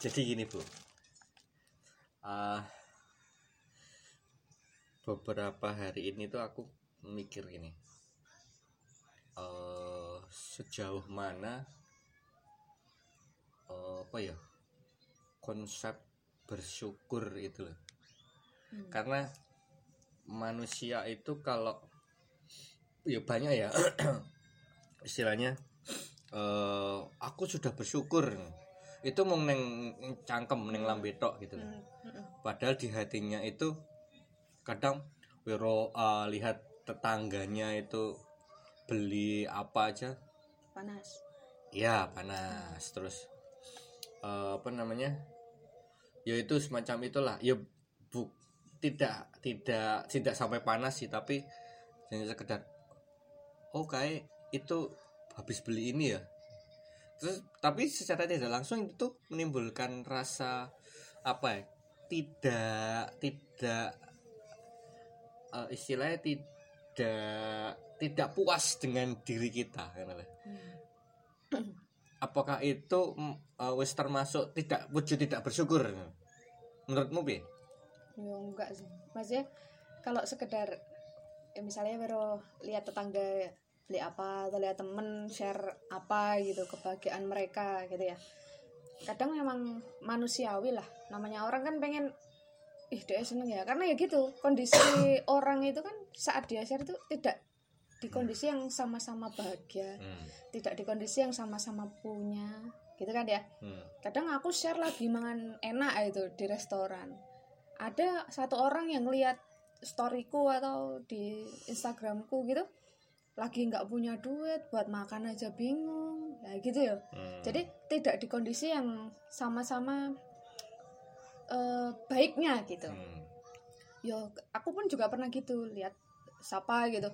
jadi gini bu. Ah, beberapa hari ini tuh aku mikir gini. Eh, sejauh mana eh, apa ya konsep bersyukur itu loh. Hmm. karena manusia itu kalau ya banyak ya istilahnya eh aku sudah bersyukur itu mau neng cangkem neng lambe tok gitu. Loh. Hmm, hmm, padahal di hatinya itu kadang wiro eh, lihat tetangganya itu beli apa aja. Panas. Ya panas. Terus eh, apa namanya? Ya itu semacam itulah. Ya bu tidak tidak tidak sampai panas sih tapi hanya sekedar oh kayak itu habis beli ini ya terus tapi secara tidak langsung itu menimbulkan rasa apa ya tidak tidak eh, istilahnya tidak tidak puas dengan diri kita kan Hmm. apakah itu uh, wis termasuk tidak wujud tidak bersyukur? Menurutmu bi? Ya enggak sih. Maksudnya kalau sekedar ya misalnya baru lihat tetangga beli apa atau lihat temen share apa gitu kebahagiaan mereka gitu ya. Kadang memang manusiawi lah. Namanya orang kan pengen ih dia seneng ya. Karena ya gitu kondisi orang itu kan saat dia share itu tidak di kondisi yang sama-sama bahagia hmm. tidak di kondisi yang sama-sama punya gitu kan ya. Hmm. kadang aku share lagi mangan enak itu di restoran. Ada satu orang yang lihat storyku atau di instagramku gitu lagi nggak punya duit buat makan aja bingung. Ya gitu ya. Hmm. jadi tidak di kondisi yang sama-sama eh, baiknya gitu. Hmm. yo aku pun juga pernah gitu lihat siapa gitu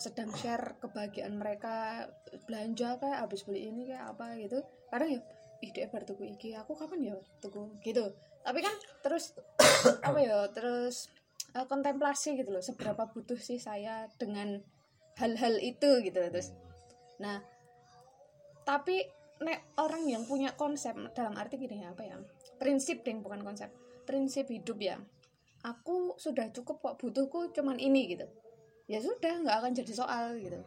sedang share kebahagiaan mereka belanja kayak habis beli ini kayak apa gitu. Kadang ya ih dia baru tuku iki aku kapan ya tuku? Gitu. Tapi kan terus apa ya terus eh, kontemplasi gitu loh seberapa butuh sih saya dengan hal-hal itu gitu. Loh. terus nah tapi nek orang yang punya konsep dalam arti gini ya apa ya prinsip ding bukan konsep prinsip hidup ya. Aku sudah cukup kok butuhku cuman ini gitu. Ya sudah nggak akan jadi soal gitu.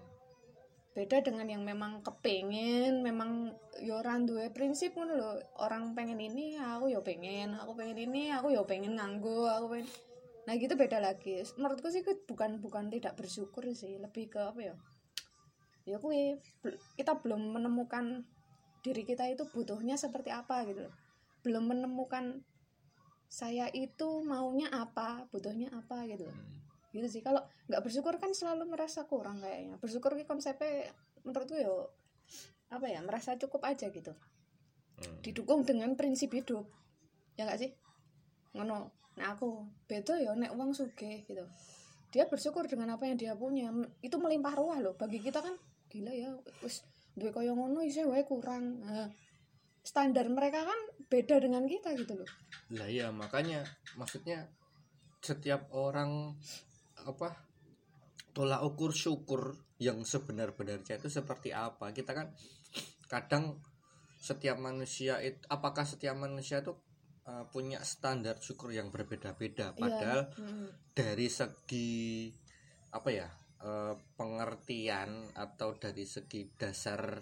Beda dengan yang memang kepengen memang yoran duwe prinsip lho. Orang pengen ini aku yo pengen aku pengen ini aku yo pengen nganggo aku pengen nah gitu beda lagi. Menurutku sih bukan bukan tidak bersyukur sih. Lebih ke apa ya? Ya kui bel- kita belum menemukan diri kita itu butuhnya seperti apa gitu loh. belum menemukan saya itu maunya apa butuhnya apa gitu loh. Hmm. gitu sih. Kalau nggak bersyukur kan selalu merasa kurang kayaknya. Bersyukur ki konsepnya menurutku yo apa ya merasa cukup aja gitu. Hmm. didukung dengan prinsip hidup. Ya nggak sih? Ngono nah aku beda ya nek uang suge gitu. Dia bersyukur dengan apa yang dia punya. Itu melimpah ruah loh. Bagi kita kan gila ya wis duwe kaya ngono isih wae kurang. Nah, standar mereka kan beda dengan kita gitu loh. Lah ya makanya maksudnya setiap orang apa tolak ukur syukur yang sebenar-benarnya itu seperti apa? Kita kan kadang setiap manusia itu apakah setiap manusia itu uh, punya standar syukur yang berbeda-beda. Padahal Iya. Mm. dari segi apa ya eh, pengertian atau dari segi dasar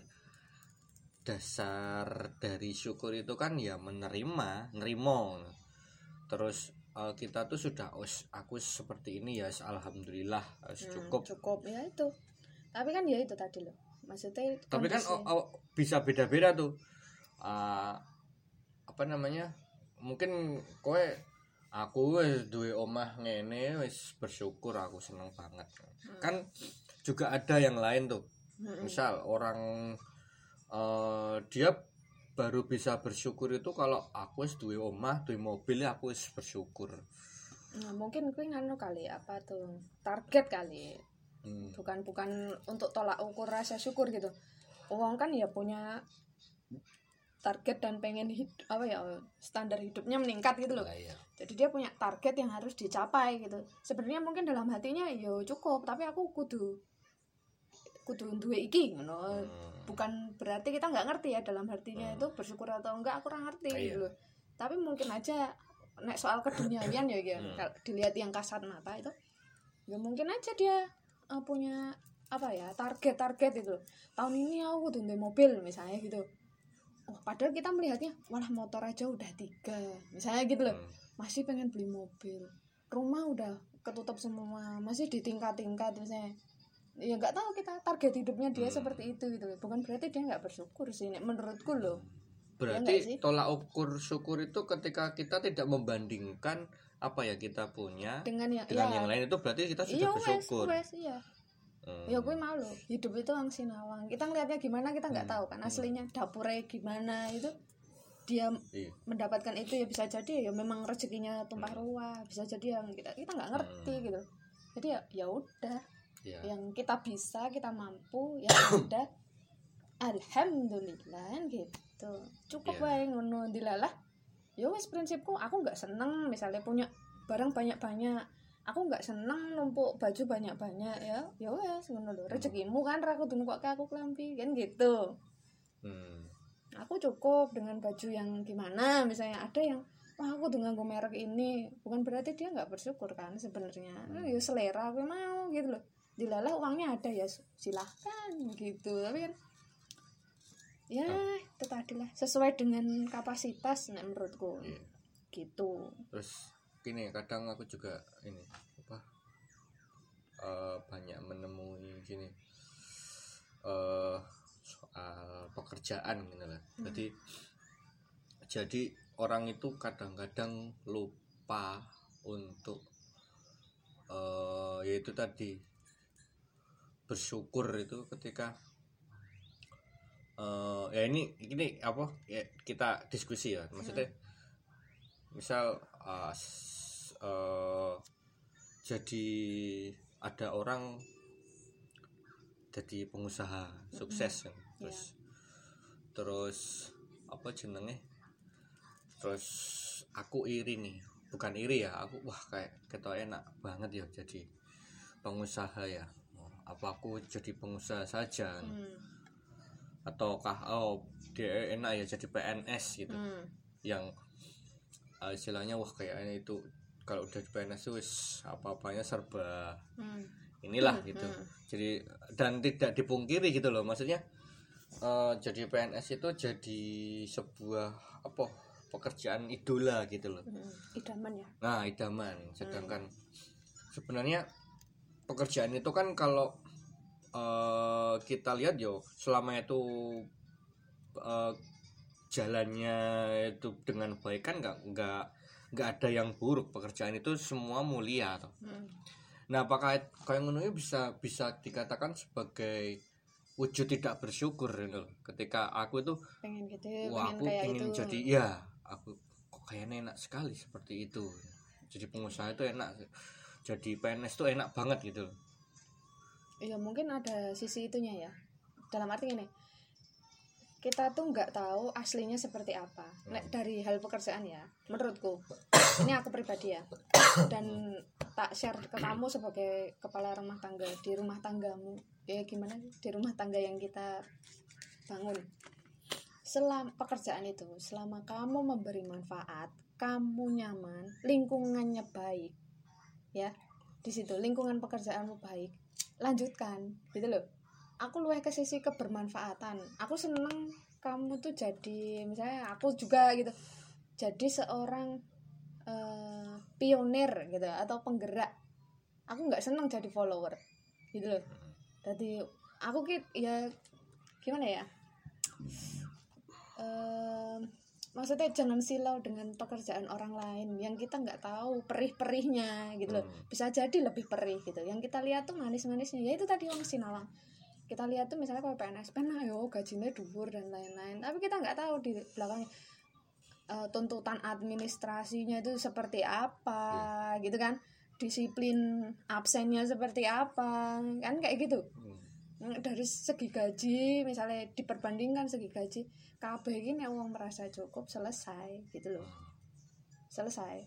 dasar dari syukur itu kan ya menerima nerimo. Terus eh, kita tuh sudah "Wes, aku seperti ini ya alhamdulillah Hmm, cukup. cukup. Ya itu. Tapi kan ya itu tadi loh. Maksudnya tapi kan oh, oh, bisa beda-beda tuh. Ah, apa namanya mungkin kowe aku wis duwe omah ngene wis bersyukur aku seneng banget. Kan juga ada yang lain tuh. Mm-mm. misal orang eh, dia baru bisa bersyukur itu kalau aku wis duwe omah duwe mobil aku wis bersyukur. Nah, mungkin gue nganu kali apa tuh target kali. Hmm. bukan bukan untuk tolak ukur rasa syukur gitu. Uang kan ya punya target dan pengen hid apa ya standar hidupnya meningkat gitu loh Lah, iya. jadi dia punya target yang harus dicapai gitu sebenarnya mungkin dalam hatinya yo cukup tapi aku kudu kudu duwe iki ngono Hmm. bukan berarti kita nggak ngerti ya dalam artinya Hmm. itu bersyukur atau enggak aku kurang ngerti Ah, iya. gitu loh tapi mungkin aja nek soal keduniawian ya gitu Hmm. kalau dilihat yang kasat mata itu ya mungkin aja dia eh, punya apa ya target-target itu tahun ini aku kudu mobil misalnya gitu oh padahal kita melihatnya walah motor aja udah tiga misalnya gitu loh Hmm. masih pengen beli mobil rumah udah ketutup semua masih di tingkat-tingkat misalnya ya nggak tahu kita target hidupnya dia Hmm. seperti itu gitu loh bukan berarti dia nggak bersyukur sih menurutku loh Berarti sih? tolak ukur syukur itu ketika kita tidak membandingkan apa ya kita punya dengan yang dengan ya, yang lain itu berarti kita sudah iya wes bersyukur. wes iya Hmm. ya gue malu hidup itu ang sinawang kita ngelihatnya gimana kita nggak Hmm. tahu kan aslinya dapurnya gimana itu dia Iya. mendapatkan itu ya bisa jadi ya memang rezekinya tumpah Hmm. ruah bisa jadi yang kita kita nggak ngerti Hmm. gitu jadi ya ya udah Iya. yang kita bisa kita mampu ya udah alhamdulillah gitu cukup Iya. wae ngono dilalah ya wes prinsipku aku nggak seneng misalnya punya barang banyak banyak aku nggak seneng numpuk baju banyak banyak ya. Ya wes ngono lho. Rezekimu kan ra kudu kok aku klambi kan gitu. Hmm. aku cukup dengan baju yang gimana. Misalnya ada yang wah aku dengan nganggo merek ini. Bukan berarti dia nggak bersyukur kan sebenarnya. Hmm. ya selera aku mau gitu loh. Dilalah uangnya ada ya silahkan gitu. Tapi kan ya Oh. itu tadi lah. Sesuai dengan kapasitas nek menurutku. Iya. gitu. Terus gini kadang aku juga ini apa eh, banyak menemui gini eh soal pekerjaan gitu lah. Hmm. Jadi jadi orang itu kadang-kadang lupa untuk eh yaitu tadi bersyukur itu ketika eh ya ini ini apa ya kita diskusi ya maksudnya misal uh, uh, jadi ada orang jadi pengusaha sukses kan terus terus apa jenenge terus aku iri nih bukan iri ya aku wah kayak ketok enak banget ya jadi pengusaha ya. Apa aku jadi pengusaha saja? Hmm. ataukah oh dia enak ya jadi PNS gitu. Hmm. yang uh, istilahnya wah kayaknya itu kalau udah di PNS itu wis apa-apanya serba Hmm. inilah Hmm, gitu. hmm. Jadi dan tidak dipungkiri gitu loh maksudnya uh, jadi PNS itu jadi sebuah apa pekerjaan idola gitu loh. Hmm. idaman ya Nah, idaman. Sedangkan sebenarnya pekerjaan itu kan kalau eh, kita lihat yo selama itu eh, jalannya itu dengan baik kan nggak nggak nggak ada yang buruk pekerjaan itu semua mulia toh. Hmm. Nah, apakah kayak ngono ini bisa bisa dikatakan sebagai wujud tidak bersyukur gitu loh. Ketika aku itu pengen gitu Wah pengen aku kayak ingin itu jadi ya aku kok kayaknya enak sekali seperti itu jadi pengusaha itu enak jadi PNS itu enak banget gitu loh ya mungkin ada sisi itunya ya dalam arti ini kita tuh nggak tahu aslinya seperti apa. Nek, dari hal pekerjaan ya menurutku. Ini aku pribadi ya. Dan tak share ke kamu sebagai kepala rumah tangga di rumah tanggamu. Ya gimana di rumah tangga yang kita bangun. Selama pekerjaan itu selama kamu memberi manfaat kamu nyaman lingkungannya baik ya. Di situ lingkungan pekerjaanmu baik lanjutkan gitu loh aku luwih ke sisi kebermanfaatan. Aku seneng kamu tuh jadi misalnya aku juga gitu jadi seorang eh, pionir gitu atau penggerak. Aku nggak seneng jadi follower gitu loh. Jadi aku kit ya gimana ya? Em, maksudnya jangan silau dengan pekerjaan orang lain yang kita nggak tahu perih-perihnya gitu loh. Hmm. bisa jadi lebih perih gitu. Yang kita lihat tuh manis-manisnya. Ya itu tadi orang sinawang kita lihat tuh misalnya kalau PNS pernah yo gajinya dhuwur dan lain-lain. Tapi kita nggak tahu di belakangnya eh, tuntutan administrasinya itu seperti apa gitu kan? Disiplin absennya seperti apa kan kayak gitu. Hmm. dari segi gaji misalnya diperbandingkan segi gaji kabeh ini uang merasa cukup selesai gitu loh. Selesai.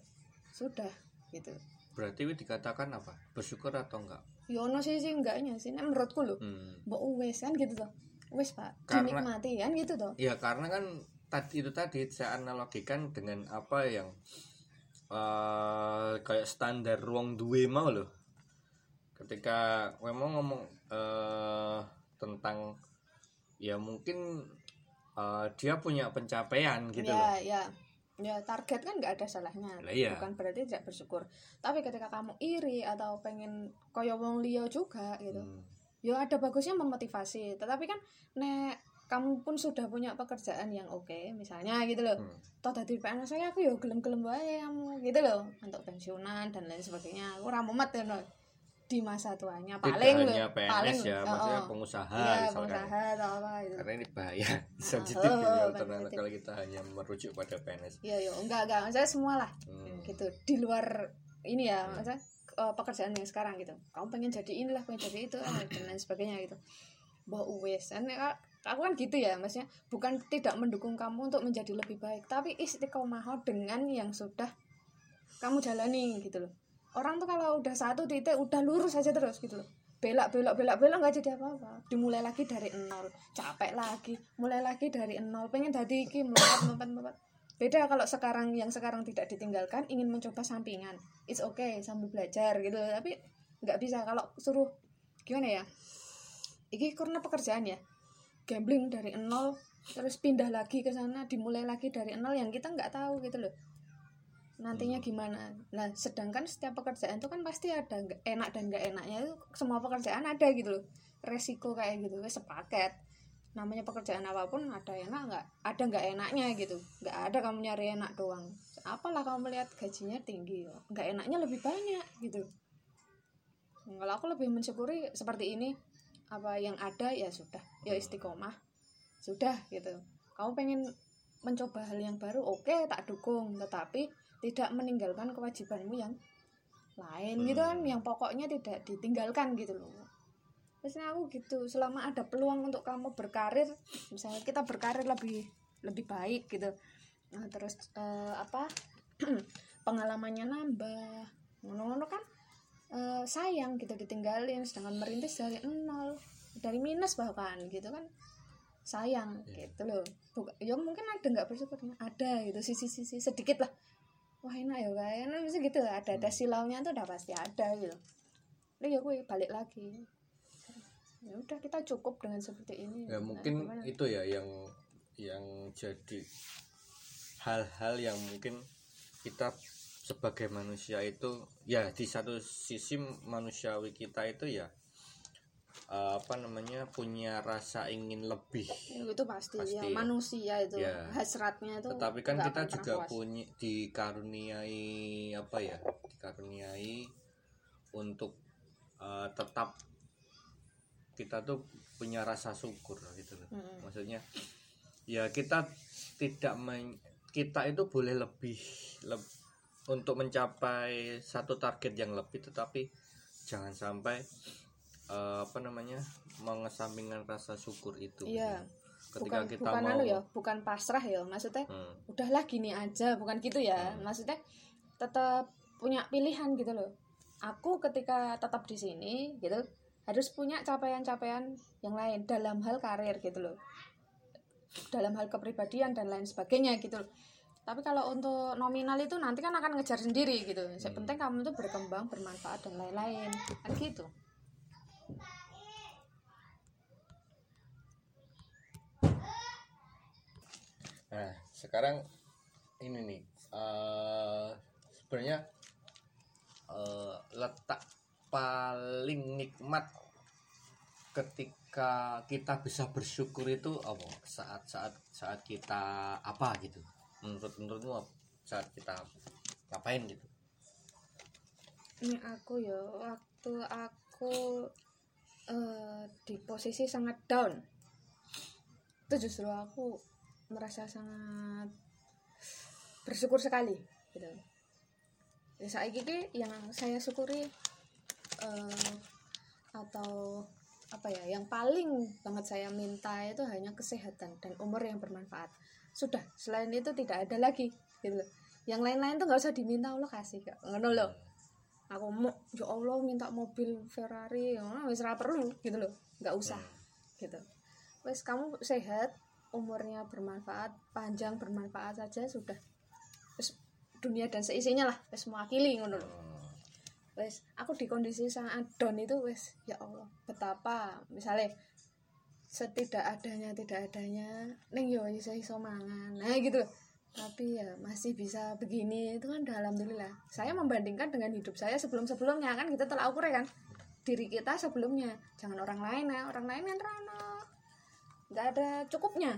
Sudah gitu. Berarti dikatakan apa? Bersyukur atau enggak ya ono sih sih enggaknya sih Nek menurutku loh Hmm. mbok wes kan gitu toh wes pak Karena- dinikmati kan gitu toh Ya karena kan tadi itu tadi saya analogikan dengan apa yang eh kayak standar ruang duwe mau loh. Ketika memang ngomong eh tentang ya mungkin eh, dia punya pencapaian gitu loh. ya ya target kan nggak ada salahnya Lah iya. bukan berarti tidak bersyukur tapi ketika kamu iri atau pengen koyo wong liya juga gitu Hmm. ya ada bagusnya memotivasi tetapi kan nek kamu pun sudah punya pekerjaan yang oke misalnya gitu loh Hmm. toh dari PNS saya aku ya gelem-gelem wae kamu gitu loh untuk pensiunan dan lain sebagainya aku ramumat ya no. Di masa tuanya Tidak paling loh hanya PNS paling ya, oh, maksudnya oh. pengusaha iya misalkan. pengusaha atau apa gitu Karena ini bahaya sensitif oh, kalau sensitif. ternyata kalau kita hanya merujuk pada PNS. Iya, iya, enggak, enggak. Saya semua lah. Hmm. Gitu. Di luar ini ya, maksudnya eh, pekerjaan yang sekarang gitu. Kamu pengen jadi inilah, pengen jadi itu, ah, dan lain sebagainya gitu. Bahwa wes, kan ya, aku kan gitu ya, maksudnya bukan tidak mendukung kamu untuk menjadi lebih baik, tapi istiqomah dengan yang sudah kamu jalani gitu loh. Orang tuh kalau udah satu titik udah lurus aja terus gitu loh. Belak belok belak belok nggak jadi apa-apa. Dimulai lagi dari nol, capek lagi, mulai lagi dari nol, pengen jadi iki melompat melompat melompat beda kalau sekarang yang sekarang tidak ditinggalkan ingin mencoba sampingan. It's okay sambil belajar gitu. Tapi nggak bisa. Kalau suruh gimana ya? Ini karena pekerjaan ya. Gambling dari nol terus pindah lagi ke sana dimulai lagi dari nol yang kita nggak tahu gitu loh nantinya gimana? Nah sedangkan setiap pekerjaan itu kan pasti ada enak dan nggak enaknya itu semua pekerjaan ada gitu loh. Resiko kayak gitu sepaket. Namanya pekerjaan apa pun ada enak nggak? Ada nggak enaknya gitu. Nggak ada kamu nyari enak doang. Apalah kamu melihat gajinya tinggi nggak enaknya lebih banyak gitu. Kalau aku lebih mensyukuri seperti ini apa yang ada ya sudah. Ya istiqomah. Sudah gitu. Kamu pengen mencoba hal yang baru oke tak dukung. Tetapi tidak meninggalkan kewajibanmu yang lain gitu kan? Yang pokoknya tidak ditinggalkan gitu loh. Biasanya aku gitu selama ada peluang untuk kamu berkarir misalnya kita berkarir lebih lebih baik gitu. Nah terus eh, apa? Pengalamannya nambah ngono-ngono kan? Eh, sayang gitu ditinggalin sedangkan merintis dari nol dari minus bahkan gitu kan sayang gitu loh. Buka, ya mungkin ada nggak bersyukurnya ada gitu sisi-sisi sedikit lah. Wah enak ya kayaknya bisa gitu ada ada silaunya tuh udah pasti ada gitu. Lalu ya gue balik lagi. Ya udah kita cukup dengan seperti ini. Ya Nah, mungkin gimana? itu ya yang yang jadi hal-hal yang mungkin kita sebagai manusia itu ya di satu sisi manusiawi kita itu ya eh, apa namanya punya rasa ingin lebih Ya, itu pasti, Pasti ya ya. manusia itu Ya. hasratnya itu tetapi kan kita juga puas. punya dikaruniai apa ya dikaruniai untuk eh, tetap kita tuh punya rasa syukur gitu loh Mm-mm. maksudnya ya kita tidak men- kita itu boleh lebih leb- untuk mencapai satu target yang lebih tetapi jangan sampai eh, apa namanya mengesampingkan rasa syukur itu Iya. gitu. ketika bukan kita bukan mau anu ya bukan pasrah ya maksudnya Hmm, udahlah gini aja bukan gitu ya Hmm. maksudnya tetap punya pilihan gitu loh aku ketika tetap di sini gitu harus punya capaian-capaian yang lain dalam hal karir gitu loh dalam hal kepribadian dan lain sebagainya gitu loh. tapi kalau untuk nominal itu nanti kan akan ngejar sendiri gitu yang Hmm. penting kamu itu berkembang bermanfaat dan lain-lain kan gitu Nah, sekarang ini nih eh sebenarnya eh, letak paling nikmat ketika kita bisa bersyukur itu apa? Saat saat saat kita apa gitu? Menurut menurutmu saat kita ngapain gitu? ini aku ya waktu aku eh, di posisi sangat down. Itu justru aku merasa sangat bersyukur sekali gitu. Ya saat ini yang saya syukuri eh, atau apa ya yang paling banget saya minta itu hanya kesehatan dan umur yang bermanfaat. Sudah selain itu tidak ada lagi gitu. Yang lain-lain tuh nggak usah diminta Allah kasih kak. Ngono loh aku mau ya Allah minta mobil Ferrari. Ya wis ora perlu gitu loh. Nggak usah gitu. Wes kamu sehat umurnya bermanfaat panjang bermanfaat saja sudah. Wes dunia dan seisinya lah wes mewakili ngono loh. Hmm. wes aku di kondisi sangat down itu wes ya Allah betapa misalnya setidak adanya tidak adanya neng yo iso iso mangan. Nah gitu tapi ya masih bisa begini. Itu kan udah alhamdulillah. Saya membandingkan dengan hidup saya sebelum sebelumnya kan kita telah ukur ya kan? Diri kita sebelumnya. Jangan orang lain ya. Orang lain kan rano nggak ada cukupnya.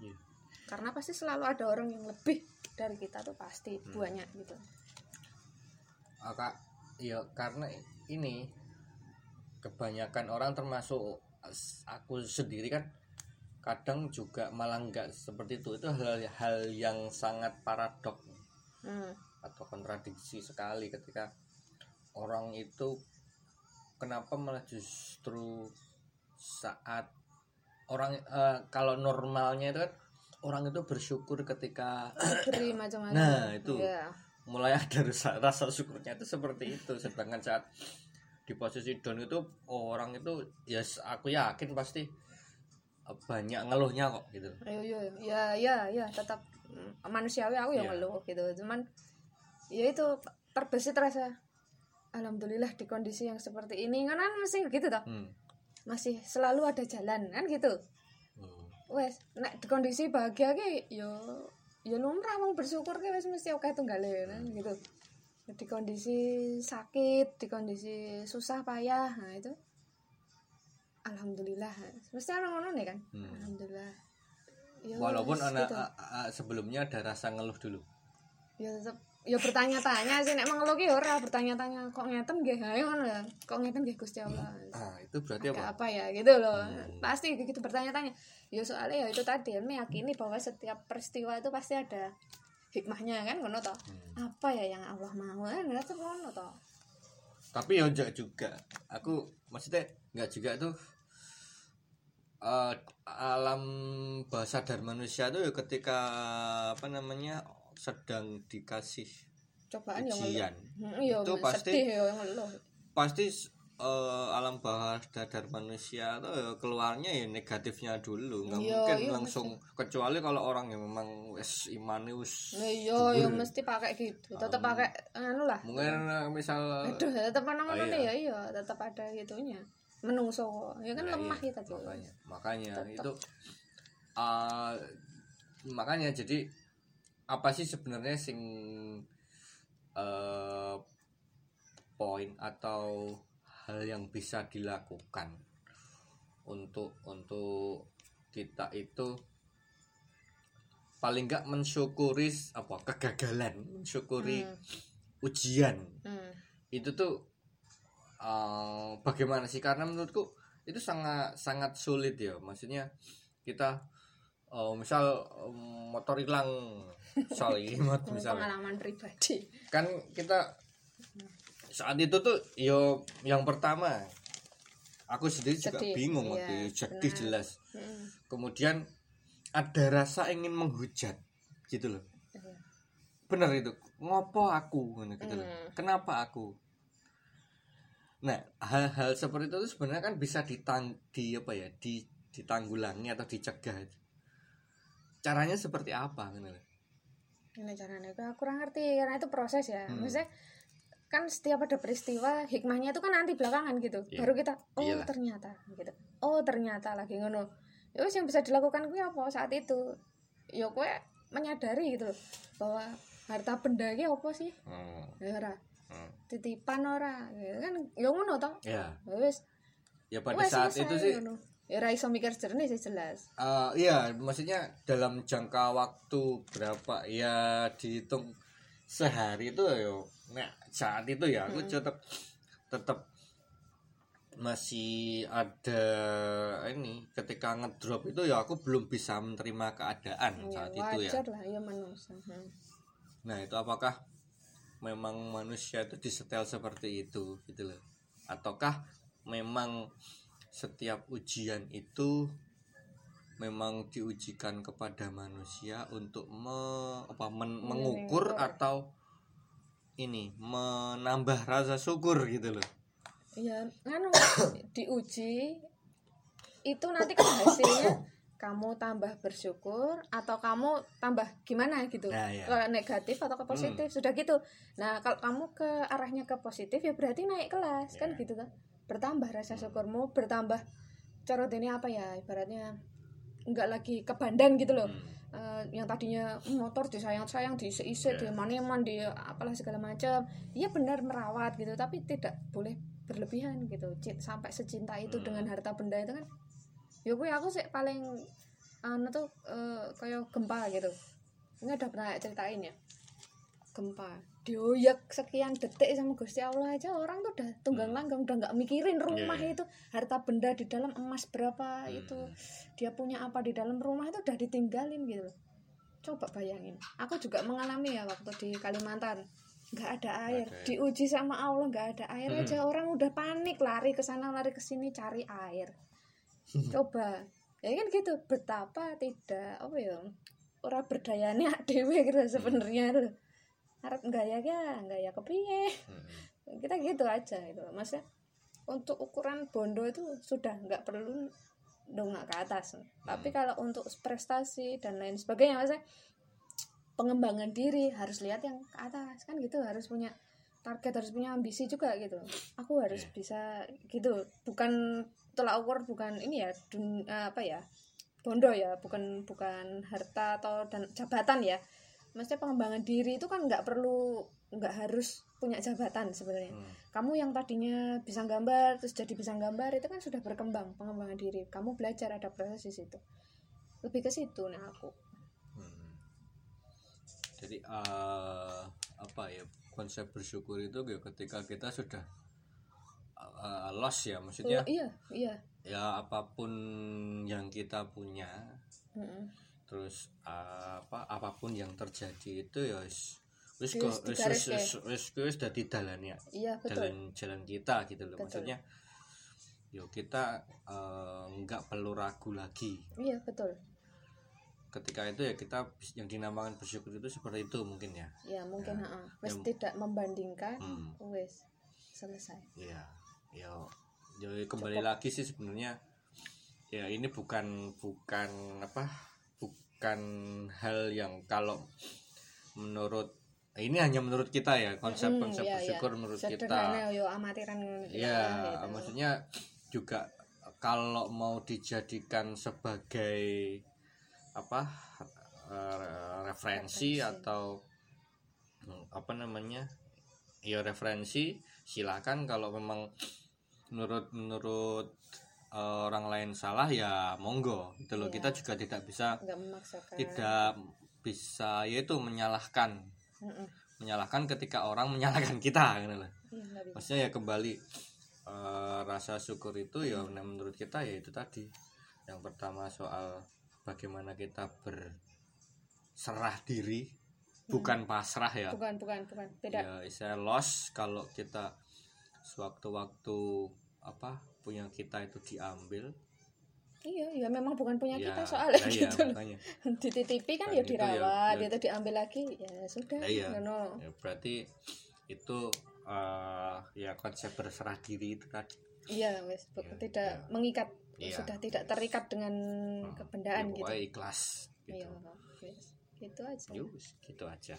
Iya. karena pasti selalu ada orang yang lebih dari kita tuh pasti banyak gitu. Ah, Kak, ya karena ini kebanyakan orang termasuk as- aku sendiri kan kadang juga malah nggak seperti itu itu hal-hal yang sangat paradok hmm. atau kontradiksi sekali ketika orang itu kenapa malah justru saat orang eh, kalau normalnya itu kan orang itu bersyukur ketika beri macam-macam Nah, itu. Iya. mulai ada rasa, rasa syukurnya itu seperti itu sedangkan saat di posisi down itu orang itu ya s- aku yakin pasti banyak ngeluhnya kok gitu Ayo, yo, ya, ya, ya, tetap manusiawi aku yang Iya. ngeluh gitu. Cuman ya itu terbesit rasa alhamdulillah di kondisi yang seperti ini kan kan masih gitu toh. hmm. Masih selalu ada jalan kan gitu. Hmm. Wes, nek di kondisi bahagia ki yo yo lumrah mau bersyukur ki wes mesti oke tunggale kan gitu. Di kondisi sakit, di kondisi susah payah, nah itu alhamdulillah. Mesti orang ngono nih kan. Hmm. Alhamdulillah. Ya walaupun anak gitu. sebelumnya ada rasa ngeluh dulu ya tetep ya bertanya-tanya sih nek mengeluh ki ya ora bertanya-tanya kok ngeten nggih ayo ngono ya kok ngeten nggih Gusti Allah ah itu berarti Agak apa apa ya gitu loh Hmm. pasti gitu bertanya-tanya ya soalnya ya itu tadi meyakini bahwa setiap peristiwa itu pasti ada hikmahnya kan ngono toh Hmm. apa ya yang Allah mau kan ngono toh tapi ya enggak juga. Aku maksudnya enggak juga tuh eh, alam bahasa sadar manusia tuh ya ketika apa namanya sedang dikasih cobaan yang ujian. Hmm, iya Itu pasti- sedih ya yang pasti eh, alam bawah sadar manusia tuh ya keluarnya ya negatifnya dulu. Nggak Iya, mungkin iya, langsung kecuali kalau orang yang memang wes wes Nah, iya ya mesti pakai gitu. Tetap pakai anu lah. Mungkin eh, misal aduh tetap ana ngono Oh, iya. ya iya tetap ada gitunya menungso ya kan Nah, lemah iya, kita tuh makanya. Makanya Tetep. itu uh, makanya jadi apa sih sebenarnya sing uh, poin atau hal yang bisa dilakukan untuk untuk kita itu paling nggak mensyukuri apa kegagalan mensyukuri Hmm. ujian. Hmm. itu tuh uh, bagaimana sih? Karena menurutku itu sangat sangat sulit ya. Maksudnya kita uh, misal um, motor hilang. Sorry mot- Ini misalnya pengalaman pribadi. Kan kita saat itu tuh yo yang pertama aku sendiri juga Sedih, bingung iya, waktu itu, sedih benar. jelas Hmm. kemudian ada rasa ingin menghujat gitu loh Iya. bener itu ngopo aku gitu loh. Hmm. kenapa aku nah hal-hal seperti itu sebenarnya kan bisa ditang di apa ya di ditanggulangi atau dicegah caranya seperti apa gitu loh. Ini caranya aku kurang ngerti karena itu proses ya. Hmm. Maksudnya kan setiap ada peristiwa hikmahnya itu kan nanti belakangan gitu. Iya. Baru kita oh Iyalah. ternyata gitu. Oh ternyata lagi ngono. Ya yang bisa dilakukan gue apa saat itu? Ya gue menyadari gitu loh bahwa harta benda iki apa sih? Hmm, Ya ora. hmm. Titipan ora. Ya kan ya ngono toh. ya Ya wis. ya pada Wes, saat itu sih ngono. Ya ora iso mikir jernih sih jelas. Eh, iya, maksudnya dalam jangka waktu berapa ya dihitung sehari itu ya, nah saat itu ya aku tetap tetap masih ada ini ketika ngedrop itu ya aku belum bisa menerima keadaan Ya, saat itu ya. wajar lah ya manusia. Nah itu apakah memang manusia itu disetel seperti itu gitu loh? Ataukah memang setiap ujian itu memang diujikan kepada manusia untuk me- apa, men- mengukur Mengukur. atau ini menambah rasa syukur gitu loh ya nganu diuji itu nanti kan hasilnya kamu tambah bersyukur atau kamu tambah gimana gitu Nah, ya. ke negatif atau ke positif sudah gitu nah kalau kamu ke arahnya ke positif ya berarti naik kelas kan Ya. gitu kan bertambah rasa syukurmu bertambah corot ini apa ya ibaratnya nggak lagi kebandan gitu loh Hmm. Eh, yang tadinya motor disayang-sayang diisi-isi Ya. di maneman di apalah segala macam iya benar merawat gitu tapi tidak boleh berlebihan gitu Cint- sampai secinta itu Hmm. dengan harta benda itu kan ya gue aku sih paling anu tuh eh, kayak gempa gitu ini udah pernah ceritain ya gempa dioyak sekian detik sama Gusti Allah aja orang tuh udah tunggang langgang udah nggak mikirin rumah Iya, iya. itu harta benda di dalam emas berapa itu Hmm. dia punya apa di dalam rumah itu udah ditinggalin gitu coba bayangin aku juga mengalami ya waktu di Kalimantan nggak ada air air. diuji sama Allah nggak ada air Hmm. aja orang udah panik lari ke sana lari ke sini cari air coba ya kan gitu betapa tidak apa ya orang berdayanya dewe gitu sebenarnya itu harap enggak ya ya enggak ya kepiye? Hmm. kita gitu aja gitu maksudnya untuk ukuran bondo itu sudah nggak perlu dongak ke atas. Tapi kalau untuk prestasi dan lain sebagainya maksudnya pengembangan diri harus lihat yang ke atas. Kan gitu harus punya target harus punya ambisi juga gitu. Aku harus Iya. bisa gitu. Bukan tolak ukur bukan ini ya dun, apa ya bondo ya. Bukan bukan harta atau dan jabatan ya maksudnya pengembangan diri itu kan nggak perlu nggak harus punya jabatan sebenarnya. Hmm. kamu yang tadinya bisa gambar terus jadi bisa gambar itu kan sudah berkembang pengembangan diri. Kamu belajar ada proses di situ. Lebih ke situ nah aku. Hmm. Jadi eh, apa ya konsep bersyukur itu ya ketika kita sudah eh, loss ya maksudnya? Oh, iya iya. Ya apa pun yang kita punya Mm-mm. Terus eh, apa apa pun yang terjadi itu ya wis wis Wis kok wis wis wis wis wis dadi dalan ya iya betul jalan jalan kita gitu loh Betul. maksudnya yo kita eh, nggak perlu ragu lagi iya betul ketika itu ya kita yang dinamakan bersyukur itu seperti itu mungkin ya ya mungkin Ya. ha-ha. wes Ya. tidak membandingkan Hmm. wes selesai Iya, ya, ya kembali lagi sih sebenarnya ya ini bukan bukan apa bukan hal yang kalau menurut ini hanya menurut kita ya konsep Mm, konsep iya, iya. bersyukur menurut sederhana kita yo amatiran ya gitu. maksudnya juga kalau mau dijadikan sebagai apa eh, referensi Referensi. atau hmm, apa namanya ya referensi silakan kalau memang menurut menurut orang lain salah ya monggo gitu loh. Iya. kita juga tidak bisa tidak bisa yaitu menyalahkan. Mm-mm. menyalahkan ketika orang menyalahkan kita gitu loh. Iya, maksudnya ya kembali eh, rasa syukur itu ya nah, menurut kita ya itu tadi. Yang pertama soal bagaimana kita berserah diri bukan pasrah ya. Bukan bukan bukan. Beda. Ya saya loss kalau kita sewaktu-waktu apa punya kita itu diambil. Iya ya memang bukan punya ya kita soalnya nah iya, gitu makanya. Dititipi kan Dan ya itu ya- dirawat ya- itu diambil lagi ya sudah Nah, iya. ngono. ya, berarti itu eh, ya konsep berserah diri itu tadi. Iya wes Iya, tidak iya. mengikat Iya. sudah tidak terikat dengan ya, kebendaan gitu. pokoknya ikhlas gitu. iya wes gitu aja. Yus, gitu aja